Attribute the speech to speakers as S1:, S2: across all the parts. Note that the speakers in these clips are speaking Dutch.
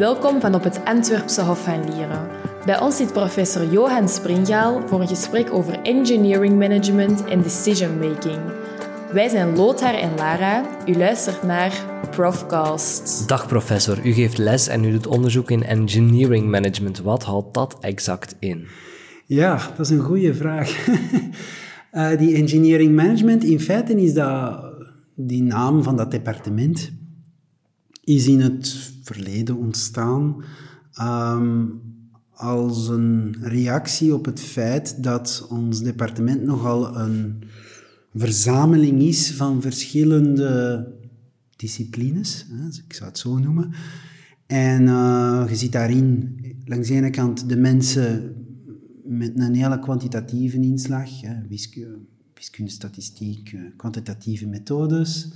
S1: Welkom van op het Antwerpse Hof van Lieren. Bij ons zit professor Johan Springaal voor een gesprek over engineering management en decision making. Wij zijn Lothar en Lara. U luistert naar Profcast.
S2: Dag professor, u geeft les en u doet onderzoek in engineering management. Wat houdt dat exact in?
S3: Ja, dat is een goede vraag. uh, die engineering management, in feite is dat die naam van dat departement, is in het verleden ontstaan um, als een reactie op het feit dat ons departement nogal een verzameling is van verschillende disciplines, ik zou het zo noemen. En uh, je ziet daarin langs de ene kant de mensen met een hele kwantitatieve inslag, hè, wiskunde, wiskunde, statistiek, eh, kwantitatieve methodes.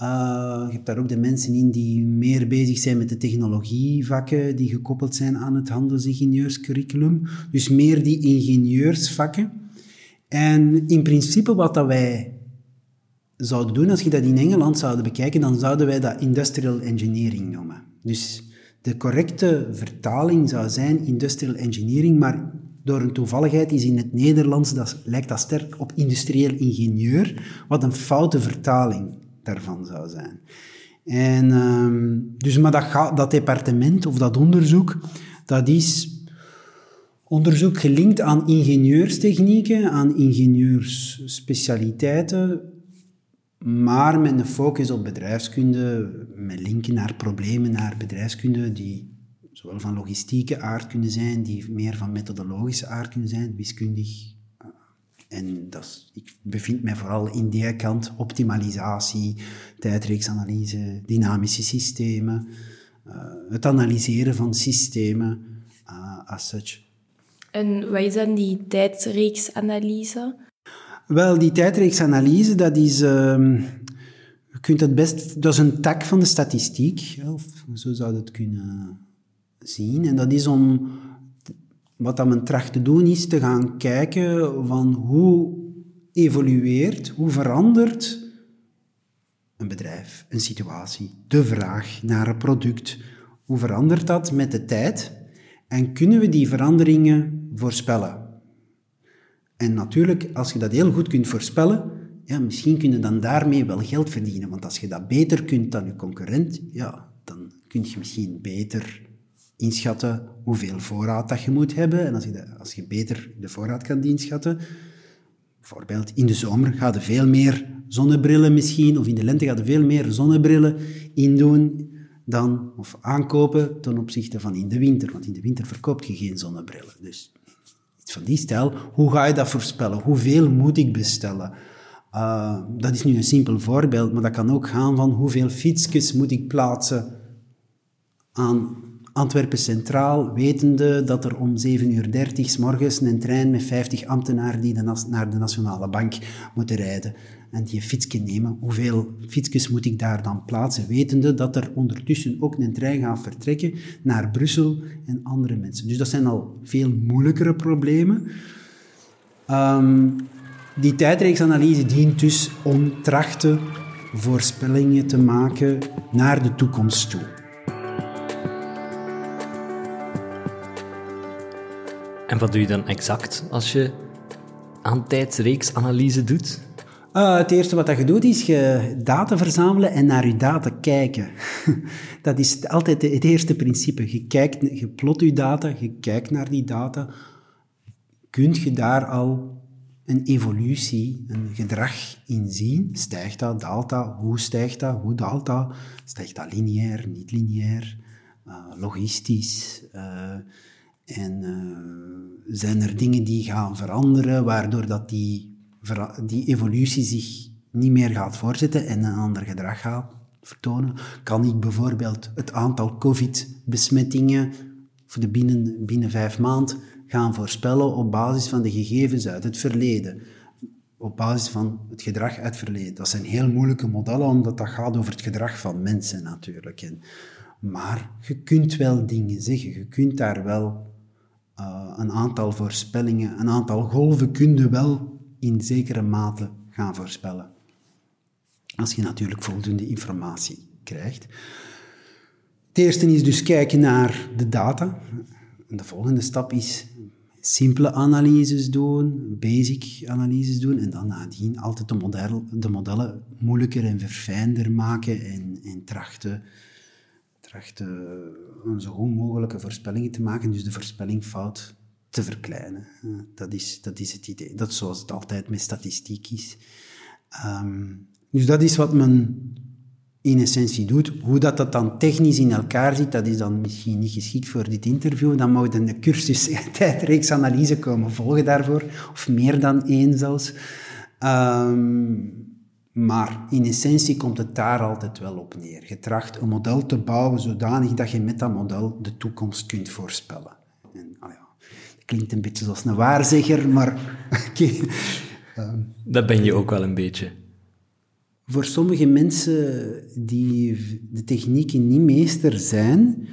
S3: Uh, je hebt daar ook de mensen in die meer bezig zijn met de technologievakken, die gekoppeld zijn aan het handelsingenieurscurriculum. Dus meer die ingenieursvakken. En in principe wat dat wij zouden doen, als je dat in Engeland zouden bekijken, dan zouden wij dat industrial engineering noemen. Dus de correcte vertaling zou zijn industrial engineering, maar door een toevalligheid is in het Nederlands, dat lijkt dat sterk op industrieel ingenieur, wat een foute vertaling daarvan zou zijn. En, uh, dus, maar dat, dat departement of dat onderzoek, dat is onderzoek gelinkt aan ingenieurstechnieken, aan ingenieursspecialiteiten, maar met een focus op bedrijfskunde, met linken naar problemen naar bedrijfskunde, die zowel van logistieke aard kunnen zijn, die meer van methodologische aard kunnen zijn, wiskundig. En dat ik bevind mij vooral in die kant optimalisatie, tijdreeksanalyse, dynamische systemen, uh, het analyseren van systemen uh, as such.
S1: En wat is dan die tijdreeksanalyse?
S3: Wel, die tijdreeksanalyse, dat is... Uh, je kunt het best... Dat is een tak van de statistiek, of zo zou je het kunnen zien. En dat is om... Wat dat men tracht te doen, is te gaan kijken van hoe evolueert, hoe verandert een bedrijf, een situatie, de vraag naar een product. Hoe verandert dat met de tijd? En kunnen we die veranderingen voorspellen? En natuurlijk, als je dat heel goed kunt voorspellen, ja, misschien kun je dan daarmee wel geld verdienen. Want als je dat beter kunt dan je concurrent, ja, dan kun je misschien beter inschatten hoeveel voorraad dat je moet hebben. En als je, als je beter de voorraad kan inschatten, bijvoorbeeld in de zomer gaat er veel meer zonnebrillen misschien, of in de lente gaat er veel meer zonnebrillen indoen dan, of aankopen ten opzichte van in de winter. Want in de winter verkoopt je geen zonnebrillen. Dus iets van die stijl. Hoe ga je dat voorspellen? Hoeveel moet ik bestellen? Uh, dat is nu een simpel voorbeeld, maar dat kan ook gaan van hoeveel fietsjes moet ik plaatsen aan Antwerpen Centraal, wetende dat er om 7.30 uur s morgens een trein met 50 ambtenaren die naar de Nationale Bank moeten rijden en die fietsje nemen. Hoeveel fietsjes moet ik daar dan plaatsen, wetende dat er ondertussen ook een trein gaat vertrekken naar Brussel en andere mensen. Dus dat zijn al veel moeilijkere problemen. Um, die tijdreeksanalyse dient dus om trachten voorspellingen te maken naar de toekomst toe.
S2: En wat doe je dan exact als je aan tijdsreeksanalyse doet?
S3: Uh, het eerste wat je doet is je data verzamelen en naar je data kijken. dat is altijd het eerste principe. Je, kijkt, je plot je data, je kijkt naar die data. Kunt je daar al een evolutie, een gedrag in zien? Stijgt dat, daalt dat? Hoe stijgt dat? Hoe daalt dat? Stijgt dat lineair, niet lineair, uh, logistisch? Uh, en zijn er dingen die gaan veranderen, waardoor dat die, die evolutie zich niet meer gaat voortzetten en een ander gedrag gaat vertonen? Kan ik bijvoorbeeld het aantal COVID-besmettingen voor de binnen, binnen vijf maanden gaan voorspellen op basis van de gegevens uit het verleden? Op basis van het gedrag uit het verleden. Dat zijn heel moeilijke modellen, omdat dat gaat over het gedrag van mensen natuurlijk. En, maar je kunt wel dingen zeggen, je kunt daar wel uh, een aantal voorspellingen, een aantal golven kun je wel in zekere mate gaan voorspellen. Als je natuurlijk voldoende informatie krijgt. Het eerste is dus kijken naar de data. De volgende stap is simpele analyses doen, basic analyses doen en dan nadien altijd de, model, de modellen moeilijker en verfijnder maken en, en trachten, trachten een zo goed mogelijke voorspellingen te maken, dus de voorspellingfout te verkleinen. Dat is, dat is het idee. Dat zoals het altijd met statistiek is. Ehm, dus dat is wat men in essentie doet. Hoe dat, dat dan technisch in elkaar zit, dat is dan misschien niet geschikt voor dit interview. Dan moet een cursus tijdreeks analyse komen volgen daarvoor, of meer dan één zelfs. Ehm, maar in essentie komt het daar altijd wel op neer. Je tracht een model te bouwen zodanig dat je met dat model de toekomst kunt voorspellen. En, oh ja, dat klinkt een beetje zoals een waarzegger, maar...
S2: Ehm, dat ben je ook wel een beetje
S3: voor sommige mensen die de technieken niet meester zijn,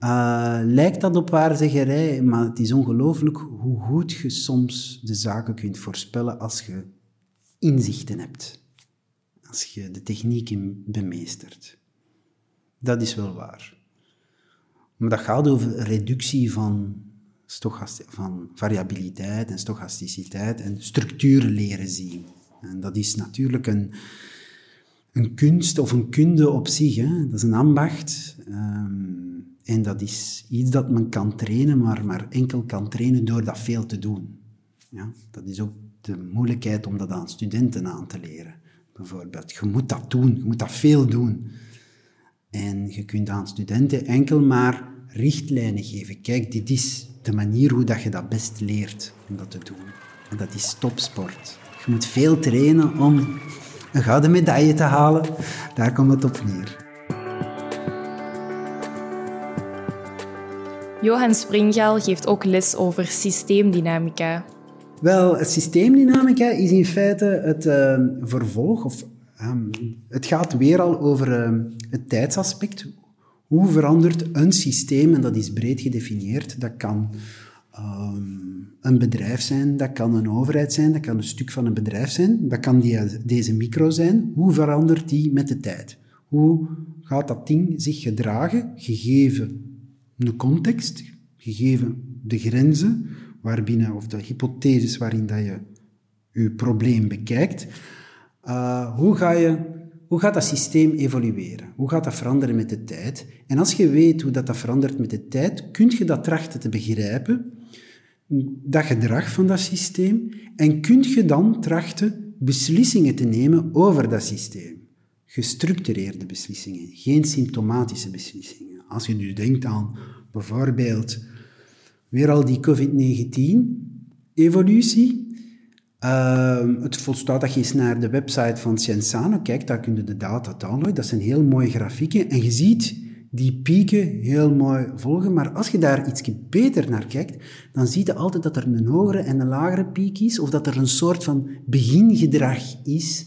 S3: uh, lijkt dat op waarzeggerij, maar het is ongelooflijk hoe goed je soms de zaken kunt voorspellen als je inzichten hebt. Als je de technieken bemeestert. Dat is wel waar. Maar dat gaat over reductie van, van variabiliteit en stochasticiteit en structuren leren zien. En dat is natuurlijk een, een kunst of een kunde op zich. Hè. Dat is een ambacht. Ehm, en dat is iets dat men kan trainen, maar, maar enkel kan trainen door dat veel te doen. Ja, dat is ook de moeilijkheid om dat aan studenten aan te leren. Bijvoorbeeld, je moet dat doen, je moet dat veel doen. En je kunt aan studenten enkel maar richtlijnen geven. Kijk, dit is de manier hoe dat je dat best leert om dat te doen. En dat is topsport. Je moet veel trainen om een gouden medaille te halen. Daar komt het op neer.
S1: Johan Springel geeft ook les over systeemdynamica.
S3: Wel, systeemdynamica is in feite het uh, vervolg, of um, het gaat weer al over uh, het tijdsaspect. Hoe verandert een systeem, en dat is breed gedefinieerd, dat kan een bedrijf zijn, dat kan een overheid zijn, dat kan een stuk van een bedrijf zijn, dat kan die, deze micro zijn. Hoe verandert die met de tijd? Hoe gaat dat ding zich gedragen, gegeven de context, gegeven de grenzen waarbinnen, of de hypotheses waarin dat je je probleem bekijkt? Uh, hoe, ga je, hoe gaat dat systeem evolueren? Hoe gaat dat veranderen met de tijd? En als je weet hoe dat, dat verandert met de tijd, kun je dat trachten te begrijpen dat gedrag van dat systeem en kun je dan trachten beslissingen te nemen over dat systeem. Gestructureerde beslissingen, geen symptomatische beslissingen. Als je dus denkt aan bijvoorbeeld weer al die COVID-19-evolutie. Uh, het volstaat dat je eens naar de website van Cienzano kijkt, daar kun je de data downloaden. Dat zijn heel mooie grafieken. En je ziet die pieken heel mooi volgen. Maar als je daar iets beter naar kijkt, dan zie je altijd dat er een hogere en een lagere piek is, of dat er een soort van begingedrag is.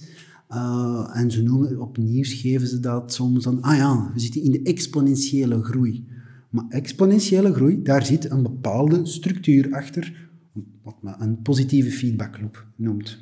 S3: Uh, en ze noemen, opnieuw geven ze dat soms dan, ah ja, we zitten in de exponentiële groei. Maar exponentiële groei, daar zit een bepaalde structuur achter, wat men een positieve feedbackloop noemt.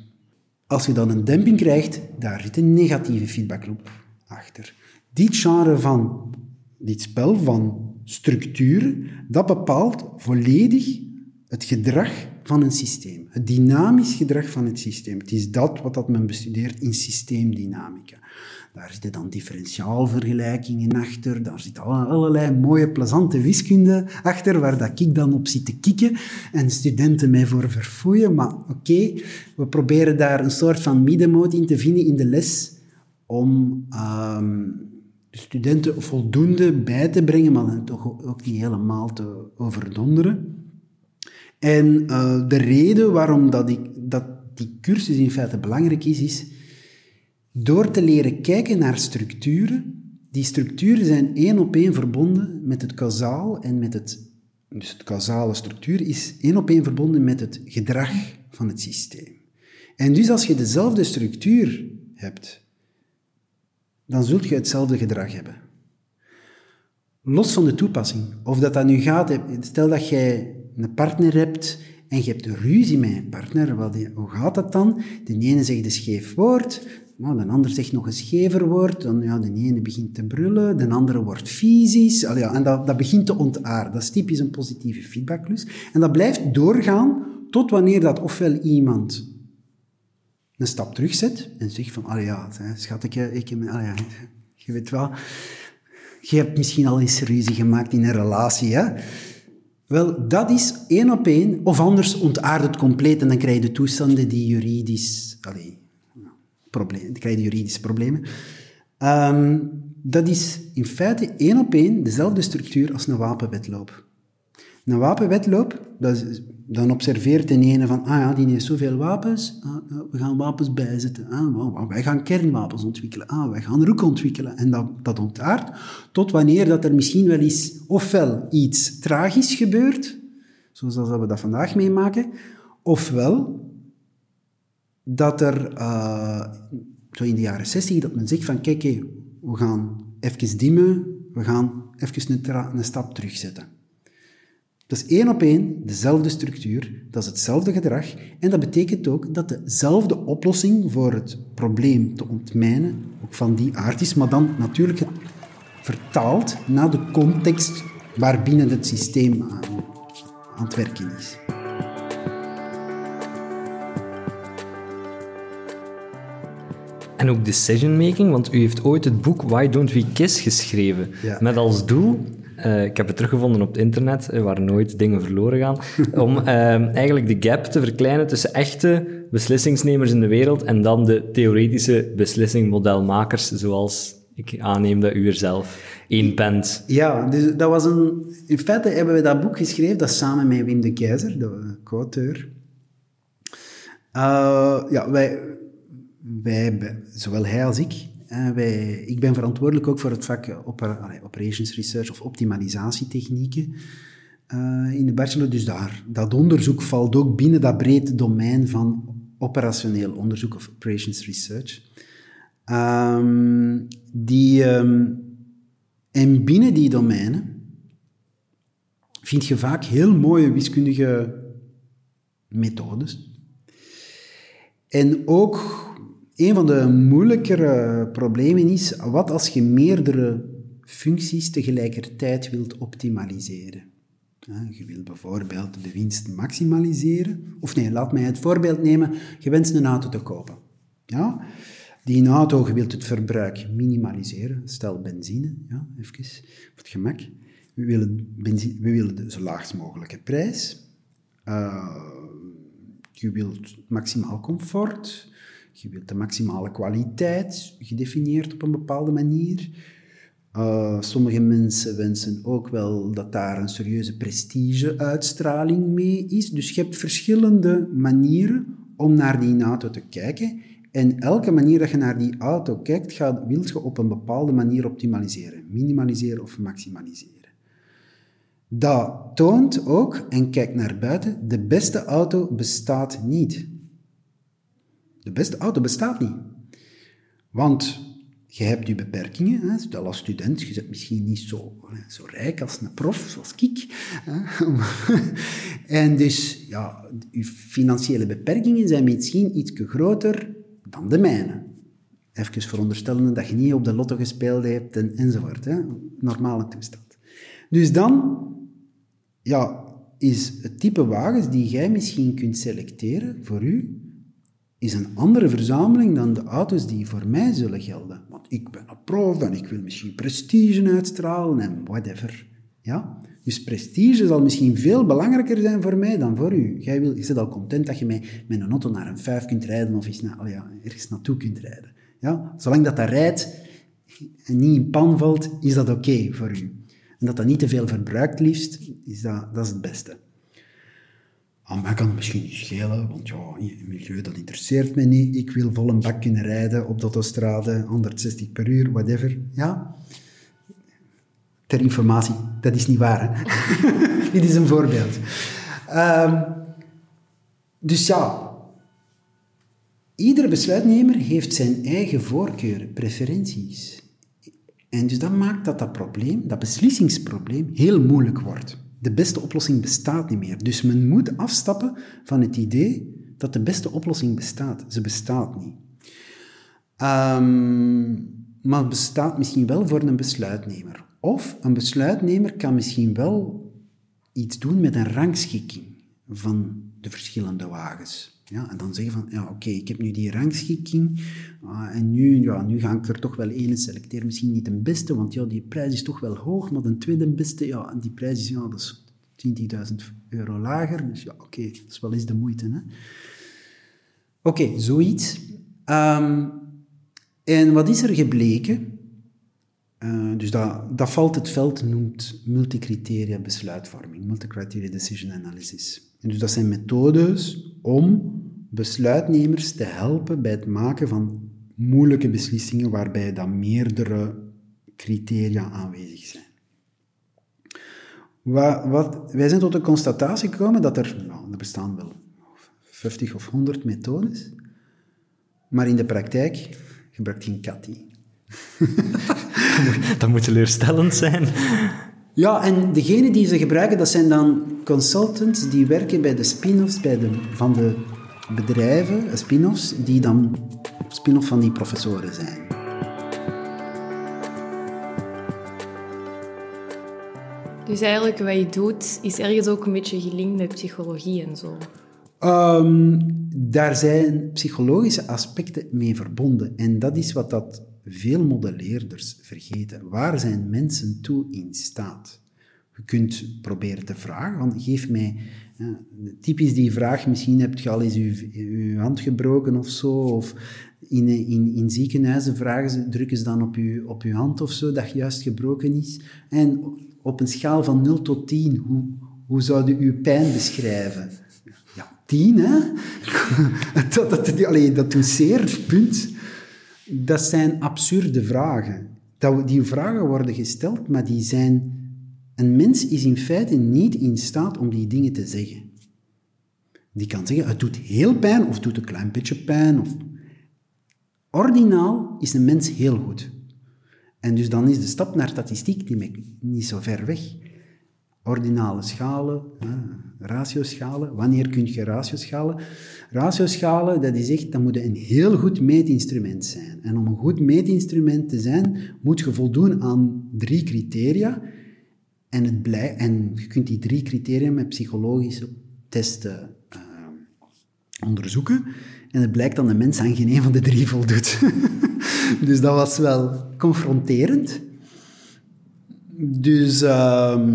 S3: Als je dan een demping krijgt, daar zit een negatieve feedbackloop achter. Dit genre van dit spel van structuren, dat bepaalt volledig het gedrag van een systeem. Het dynamisch gedrag van het systeem. Het is dat wat dat men bestudeert in systeemdynamica. Daar zitten dan differentiaalvergelijkingen achter, daar zit allerlei mooie, plezante wiskunde achter, waar dat ik dan op zit te kikken en studenten mij voor verfoeien. Maar oké, we proberen daar een soort van middenmoot in te vinden in de les om ehm, de studenten voldoende bij te brengen, maar toch ook niet helemaal te overdonderen. En uh, de reden waarom dat, ik, dat die cursus in feite belangrijk is, is door te leren kijken naar structuren. Die structuren zijn één op één verbonden met het kausaal en met het... Dus het causale structuur is één op één verbonden met het gedrag van het systeem. En dus als je dezelfde structuur hebt dan zult je hetzelfde gedrag hebben. Los van de toepassing. Of dat dat nu gaat, stel dat jij een partner hebt en je hebt een ruzie met een partner, wat, hoe gaat dat dan? De ene zegt een scheef woord, Nou, de ander zegt nog een schever woord, dan ja, de ene begint te brullen, de andere wordt fysisch. Al ja, en dat, dat begint te ontaarden. Dat is typisch een positieve feedbacklus. En dat blijft doorgaan tot wanneer dat ofwel iemand een stap terugzet en zegt van, ja, schat, ik, ik, ja, je weet wel, je hebt misschien al eens ruzie gemaakt in een relatie, hè? Wel, dat is één op één, of anders ontaard het compleet en dan krijg je de toestanden die juridisch... Allee, probleem, dan krijg je juridische problemen. Um, dat is in feite één op één dezelfde structuur als een wapenwetloop. Een wapenwetloop, dat dan observeert de ene van, ah ja, die heeft zoveel wapens, ah, we gaan wapens bijzetten. Ah, wij gaan kernwapens ontwikkelen, ah, wij gaan roek ontwikkelen. En dat, dat ontaart tot wanneer dat er misschien wel eens ofwel iets tragisch gebeurt, zoals dat we dat vandaag meemaken, ofwel dat er, uh, zo in de jaren 60, dat men zegt van, kijk, we gaan even dimmen, we gaan even een, een stap terugzetten. Dat is één op één dezelfde structuur, dat is hetzelfde gedrag en dat betekent ook dat dezelfde oplossing voor het probleem te ontmijnen ook van die aard is, maar dan natuurlijk vertaald naar de context waarbinnen het systeem aan het werken is.
S2: En ook decision making, want u heeft ooit het boek Why Don't We Kiss geschreven. Met als doel uh, ik heb het teruggevonden op het internet, uh, waar nooit dingen verloren gaan, om uh, eigenlijk de gap te verkleinen tussen echte beslissingsnemers in de wereld en dan de theoretische beslissingmodelmakers, zoals ik aanneem dat u er zelf één bent.
S3: Ja, dus dat was een... In feite hebben we dat boek geschreven, dat samen met Wim de Keizer, de co-auteur. ja, wij, wij, zowel hij als ik, wij, ik ben verantwoordelijk ook voor het vak operations research of optimalisatietechnieken uh, in de bachelor. Dus daar, dat onderzoek valt ook binnen dat brede domein van operationeel onderzoek of operations research. Um, die, um, en binnen die domeinen vind je vaak heel mooie wiskundige methodes. En ook een van de moeilijkere problemen is, wat als je meerdere functies tegelijkertijd wilt optimaliseren? Je wilt bijvoorbeeld de winst maximaliseren. Of nee, laat mij het voorbeeld nemen. Je wenst een auto te kopen. Ja? Die auto, je wilt het verbruik minimaliseren. Stel benzine, ja, even voor het gemak. We willen, benzine, we willen de zo laagst mogelijke prijs. Uh, je wilt maximaal comfort. Je wilt de maximale kwaliteit, gedefinieerd op een bepaalde manier. Uh, sommige mensen wensen ook wel dat daar een serieuze prestige-uitstraling mee is. Dus je hebt verschillende manieren om naar die auto te kijken. En elke manier dat je naar die auto kijkt, gaat, je op een bepaalde manier optimaliseren. Minimaliseren of maximaliseren. Dat toont ook, en kijk naar buiten, de beste auto bestaat niet. De beste auto bestaat niet. Want je hebt je beperkingen. Hè. Stel als student, je bent misschien niet zo, zo rijk als een prof, zoals ik. en dus, ja, je financiële beperkingen zijn misschien iets groter dan de mijne. Even veronderstellen dat je niet op de lotto gespeeld hebt en, enzovoort. Hè. Normale toestand. Dus dan, ja, is het type wagens die jij misschien kunt selecteren voor u, is een andere verzameling dan de auto's die voor mij zullen gelden. Want ik ben een prof en ik wil misschien prestige uitstralen en whatever. Ja? Dus prestige zal misschien veel belangrijker zijn voor mij dan voor u. Jij wil, je zit al content dat je mij met een auto naar een vijf kunt rijden of eens naar, ja, ergens naartoe kunt rijden. Ja? Zolang dat dat rijdt en niet in pan valt, is dat oké voor u. En dat dat niet te veel verbruikt liefst, is dat, dat is het beste. Aan mij kan het misschien niet schelen, want ja, milieu dat interesseert mij niet. Ik wil vol een bak kunnen rijden op de autostrade, 160 per uur, whatever. Ja, ter informatie, dat is niet waar. Dit is een voorbeeld. Um, dus ja, iedere besluitnemer heeft zijn eigen voorkeuren, preferenties. En dus dat maakt dat dat probleem, dat beslissingsprobleem, heel moeilijk wordt de beste oplossing bestaat niet meer. Dus men moet afstappen van het idee dat de beste oplossing bestaat. Ze bestaat niet. Ehm, maar bestaat misschien wel voor een besluitnemer. Of een besluitnemer kan misschien wel iets doen met een rangschikking van de verschillende wagens. Ja, en dan zeggen van, ja, oké, ik heb nu die rangschikking uh, en nu, ja, nu ga ik er toch wel één selecteren. Misschien niet de beste, want ja, die prijs is toch wel hoog, maar de tweede beste, ja, die prijs is, ja, dat is 20.000 euro lager. Dus ja, oké, dat is wel eens de moeite. Oké, zoiets. Um, en wat is er gebleken? Uh, dus dat, dat valt het veld, noemt multicriteria besluitvorming, multicriteria decision analysis. Dus dat zijn methodes om besluitnemers te helpen bij het maken van moeilijke beslissingen waarbij dan meerdere criteria aanwezig zijn. Wat, wij zijn tot de constatatie gekomen dat er, nou, er bestaan wel 50 of 100 methodes, maar in de praktijk gebruikt geen kat
S2: dat moet teleurstellend zijn.
S3: Ja, en degene die ze gebruiken, dat zijn dan consultants die werken bij de spin-offs bij de, van de bedrijven, eh, spin-offs, die dan spin-off van die professoren zijn.
S1: Dus eigenlijk wat je doet, is ergens ook een beetje gelinkt met psychologie en zo.
S3: Um, daar zijn psychologische aspecten mee verbonden. En dat is wat dat veel modelleerders vergeten. Waar zijn mensen toe in staat? Je kunt proberen te vragen, van, geef mij... typisch die vraag, misschien hebt je al eens je, hand gebroken of zo, of in, in, in ziekenhuizen vragen ze, drukken ze dan op je, op je hand of zo, dat juist gebroken is. En op een schaal van 0 tot 10, hoe, hoe zou je uw pijn beschrijven? Ja, 10, hè? dat, dat, allee, dat doet punt. Dat zijn absurde vragen. Die vragen worden gesteld, maar die zijn... Een mens is in feite niet in staat om die dingen te zeggen. Die kan zeggen, het doet heel pijn, of het doet een klein beetje pijn. Of... Ordinaal is een mens heel goed. En dus dan is de stap naar statistiek niet zo ver weg. Ordinale schalen, ratioschalen. Wanneer kun je ratioschalen? Ratioschalen, dat is echt, dat moet een heel goed meetinstrument zijn. En om een goed meetinstrument te zijn, moet je voldoen aan drie criteria. En, het blij, en je kunt die drie criteria met psychologische testen uh, onderzoeken. En het blijkt dat de mens aan geen een van de drie voldoet. dus dat was wel confronterend. Dus, uh,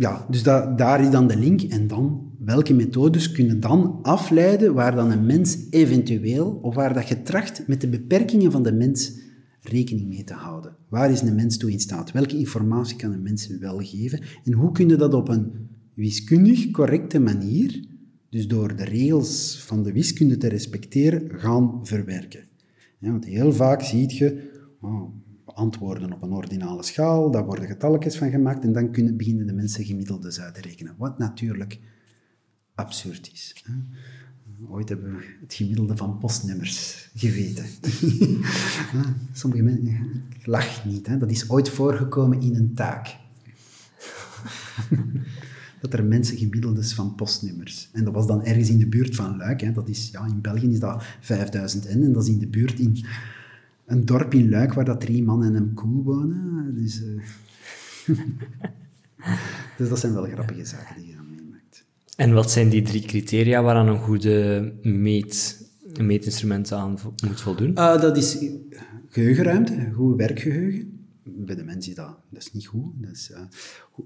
S3: ja, dus da daar is dan de link. En dan, welke methodes kunnen dan afleiden waar dan een mens eventueel, of waar dat je tracht met de beperkingen van de mens rekening mee te houden. Waar is een mens toe in staat? Welke informatie kan een mens wel geven? En hoe kun je dat op een wiskundig correcte manier, dus door de regels van de wiskunde te respecteren, gaan verwerken? Want heel vaak zie je oh, antwoorden op een ordinale schaal, daar worden getalletjes van gemaakt en dan kunnen, beginnen de mensen gemiddeldes uit te rekenen. Wat natuurlijk absurd is. Hè? Ooit hebben we het gemiddelde van postnummers geweten. Sommige mensen, ik lach niet, hè? dat is ooit voorgekomen in een taak. dat er mensen gemiddeldes van postnummers. En dat was dan ergens in de buurt van Luik. Hè? Dat is, ja, in België is dat 5000 N en dat is in de buurt in een dorp in Luik waar dat drie mannen en een koe wonen. Dus, uh... dus dat zijn wel grappige zaken die je dan meemaakt.
S2: En wat zijn die drie criteria waaraan een goede meet, een meetinstrument aan moet voldoen?
S3: Uh, dat is geheugenruimte, goed werkgeheugen. Bij de mens is dat, dat is niet goed. Dat is, uh,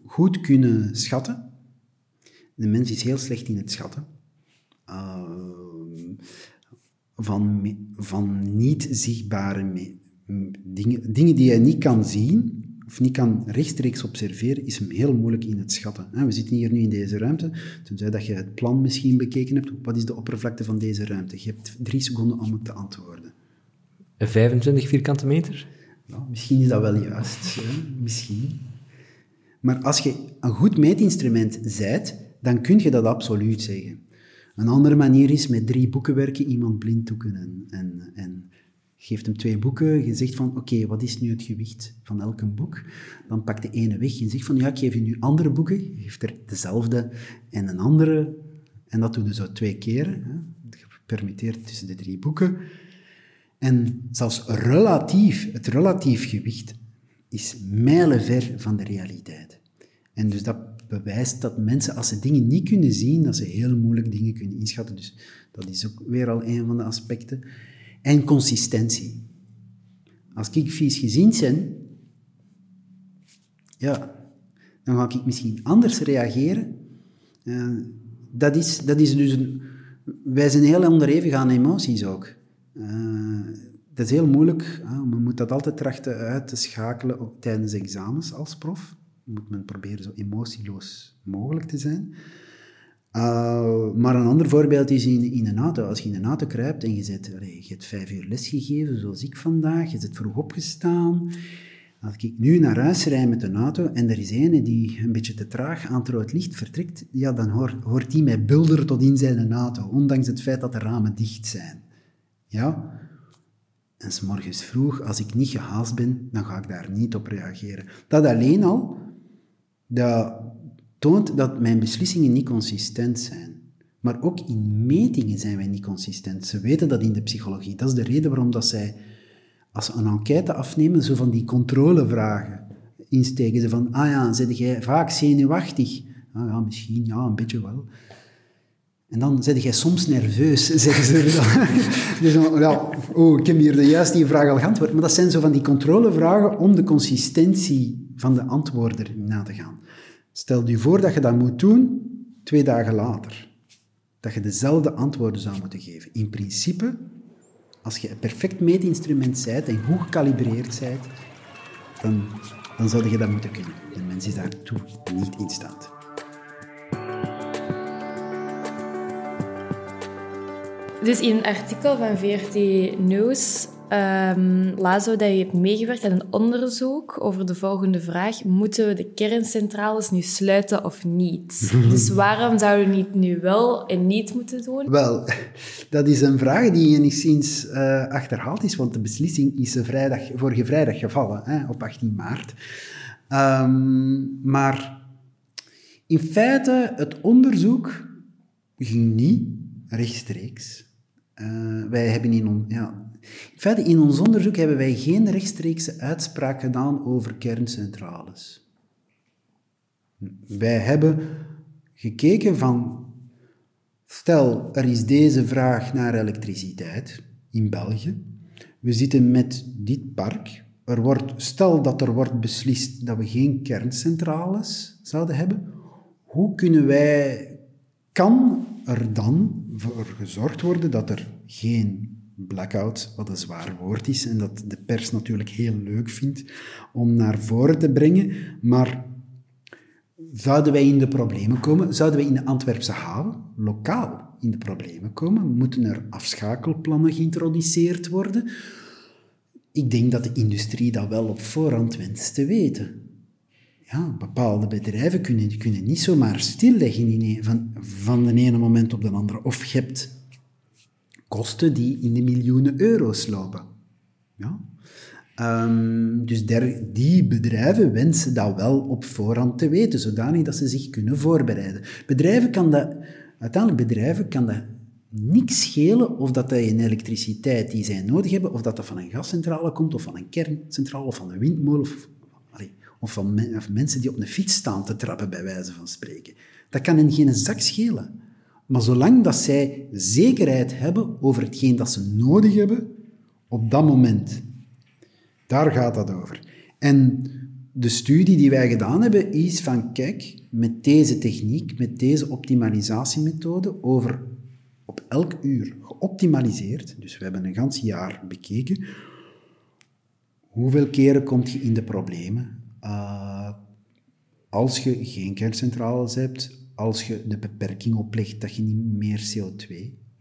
S3: goed kunnen schatten. De mens is heel slecht in het schatten. Uh, van, van niet zichtbare dingen, dingen die je niet kan zien of niet kan rechtstreeks observeren, is heel moeilijk in het schatten. We zitten hier nu in deze ruimte, tenzij dat je het plan misschien bekeken hebt. Wat is de oppervlakte van deze ruimte? Je hebt drie seconden om het te antwoorden.
S2: 25 vierkante meter?
S3: Nou, misschien is dat wel juist. Misschien. Maar als je een goed meetinstrument zijt, dan kun je dat absoluut zeggen. Een andere manier is met drie boeken werken, iemand blind toeken en, en, en geeft hem twee boeken, je zegt van, oké, wat is nu het gewicht van elk boek? Dan pakt de ene weg en zegt van, ja, ik geef je nu andere boeken, je geeft er dezelfde en een andere, en dat doe je zo twee keer, hè. je permitteert tussen de drie boeken. En zelfs relatief, het relatief gewicht is mijlenver van de realiteit. En dus dat bewijst dat mensen, als ze dingen niet kunnen zien, dat ze heel moeilijk dingen kunnen inschatten. Dus dat is ook weer al een van de aspecten. En consistentie. Als ik vies gezien ben, ja, dan ga ik misschien anders reageren. Uh, dat, is, dat is dus een, wij zijn heel onderhevig aan emoties ook. Uh, dat is heel moeilijk. Hè? Men moet dat altijd trachten uit te schakelen op, tijdens examens als prof. Moet men proberen zo emotieloos mogelijk te zijn. Uh, maar een ander voorbeeld is in, in een auto. Als je in een auto kruipt en je, zit, je hebt vijf uur les gegeven, zoals ik vandaag, je zit vroeg opgestaan. Als ik nu naar huis rijd met een auto en er is een die een beetje te traag aan het rood licht vertrekt, ja, dan hoort, hoort die mij bulderen tot in zijn auto, ondanks het feit dat de ramen dicht zijn. Ja? En s morgens vroeg, als ik niet gehaast ben, dan ga ik daar niet op reageren. Dat alleen al, dat toont dat mijn beslissingen niet consistent zijn. Maar ook in metingen zijn wij niet consistent. Ze weten dat in de psychologie. Dat is de reden waarom dat zij, als ze een enquête afnemen, zo van die controlevragen insteken. Ze van, ah ja, zit jij vaak zenuwachtig? Ah ja, misschien, ja, een beetje wel. En dan zit jij soms nerveus, zeggen ze dan. dus ja, oh, ik heb hier de juiste vraag al geantwoord. Maar dat zijn zo van die controlevragen om de consistentie van de antwoorden na te gaan. Stel je voor dat je dat moet doen twee dagen later. Dat je dezelfde antwoorden zou moeten geven. In principe, als je een perfect meetinstrument bent en goed gekalibreerd bent, dan, dan zou je dat moeten kunnen. De mens is daartoe niet in staat.
S1: Dus in een artikel van VRT News um, Lazo, dat je hebt meegewerkt aan een onderzoek over de volgende vraag. Moeten we de kerncentrales nu sluiten of niet? dus waarom zouden we het nu wel en niet moeten doen?
S3: Wel, dat is een vraag die enigszins uh, achterhaald is, want de beslissing is vrijdag, vorige vrijdag gevallen, hè, op 18 maart. Um, maar in feite, het onderzoek ging niet rechtstreeks uh, wij hebben in, ja, in feite, in ons onderzoek hebben wij geen rechtstreekse uitspraak gedaan over kerncentrales. Wij hebben gekeken van, stel er is deze vraag naar elektriciteit in België. We zitten met dit park. Er wordt, stel dat er wordt beslist dat we geen kerncentrales zouden hebben. Hoe kunnen wij, kan er dan voor gezorgd worden dat er geen blackout, wat een zwaar woord is en dat de pers natuurlijk heel leuk vindt om naar voren te brengen, maar zouden wij in de problemen komen? Zouden wij in de Antwerpse haven, lokaal, in de problemen komen? Moeten er afschakelplannen geïntroduceerd worden? Ik denk dat de industrie dat wel op voorhand wenst te weten ja, bepaalde bedrijven kunnen, kunnen niet zomaar stilleggen in van, van de ene moment op de andere. Of je hebt kosten die in de miljoenen euro's lopen. Ja? Um, dus die bedrijven wensen dat wel op voorhand te weten, zodanig dat ze zich kunnen voorbereiden. Bedrijven kan dat, uiteindelijk bedrijven kan dat niks schelen of dat een elektriciteit die zij nodig hebben, of dat dat van een gascentrale komt, of van een kerncentrale, of van een windmolen, of of van mensen die op een fiets staan te trappen, bij wijze van spreken. Dat kan hen geen zak schelen. Maar zolang dat zij zekerheid hebben over hetgeen dat ze nodig hebben op dat moment, daar gaat dat over. En de studie die wij gedaan hebben is van, kijk, met deze techniek, met deze optimalisatiemethode, over op elk uur geoptimaliseerd, dus we hebben een gans jaar bekeken, hoeveel keren komt je in de problemen? Uh, als je geen kerncentrales hebt, als je de beperking oplegt dat je niet meer CO2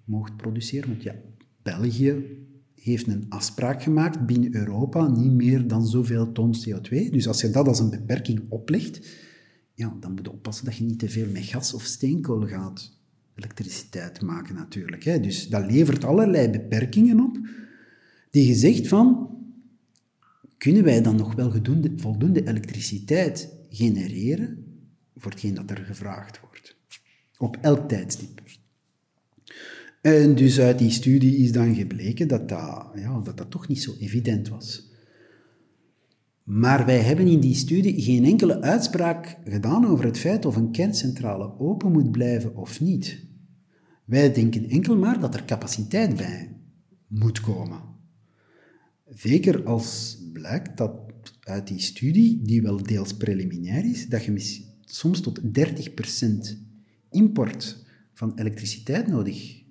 S3: mocht produceren, want ja, België heeft een afspraak gemaakt binnen Europa, niet meer dan zoveel ton CO2. Dus als je dat als een beperking oplegt, ja, dan moet je oppassen dat je niet te veel met gas of steenkool gaat elektriciteit maken natuurlijk. Hè. Dus dat levert allerlei beperkingen op, die je zegt van, kunnen wij dan nog wel voldoende elektriciteit genereren voor hetgeen dat er gevraagd wordt? Op elk tijdstip. En dus uit die studie is dan gebleken dat dat, ja, dat, dat toch niet zo evident was. Maar wij hebben in die studie geen enkele uitspraak gedaan over het feit of een kerncentrale open moet blijven of niet. Wij denken enkel maar dat er capaciteit bij moet komen. Zeker als blijkt dat uit die studie, die wel deels preliminair is, dat je soms tot 30% import van elektriciteit nodig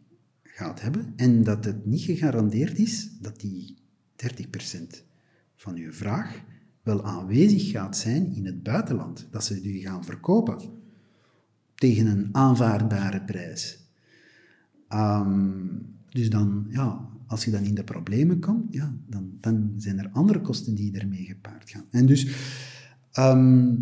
S3: gaat hebben en dat het niet gegarandeerd is dat die 30% van je vraag wel aanwezig gaat zijn in het buitenland. Dat ze die gaan verkopen tegen een aanvaardbare prijs. Ehm, dus dan, ja, als je dan in de problemen komt, ja, dan, dan zijn er andere kosten die ermee gepaard gaan. En dus, ehm,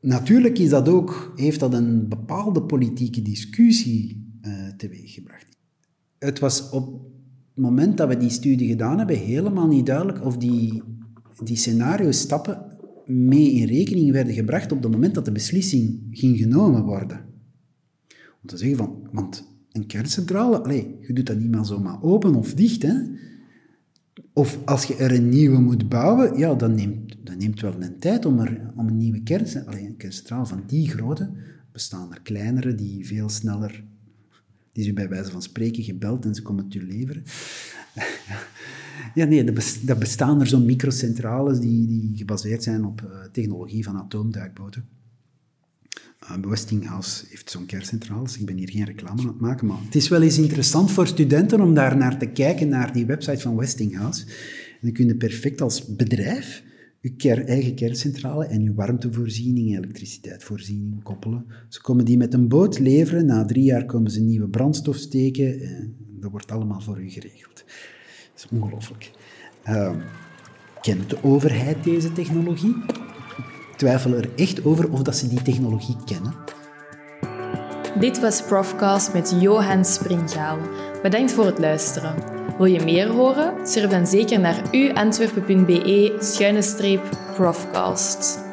S3: natuurlijk is dat ook, heeft dat een bepaalde politieke discussie uh, teweeggebracht. Het was op het moment dat we die studie gedaan hebben helemaal niet duidelijk of die, die scenario-stappen mee in rekening werden gebracht op het moment dat de beslissing ging genomen worden. Om te zeggen van, want een kerncentrale, allez, je doet dat niet maar zomaar open of dicht, hè. Of als je er een nieuwe moet bouwen, ja, dan neemt, dat neemt wel een tijd om, er, om een nieuwe kerncentrale, een kerncentrale van die grootte, bestaan er kleinere die veel sneller, die ze bij wijze van spreken gebeld en ze komen het leveren. ja, nee, dat bestaan er zo'n microcentrales die, die gebaseerd zijn op uh, technologie van atoomduikboten. Uh, Westinghouse heeft zo'n kerncentrale, ik ben hier geen reclame aan het maken, maar het is wel eens interessant voor studenten om daar naar te kijken, naar die website van Westinghouse. En dan kun je perfect als bedrijf je eigen kerncentrale en je warmtevoorziening, elektriciteitsvoorziening koppelen. Ze komen die met een boot leveren, na drie jaar komen ze nieuwe brandstof steken, en dat wordt allemaal voor u geregeld. Dat is ongelooflijk. Uh, kent de overheid deze technologie? Twijfel er echt over of dat ze die technologie kennen.
S1: Dit was Profcast met Johan Springgaal. Bedankt voor het luisteren. Wil je meer horen? Surf dan zeker naar uantwerpen.be-profcast.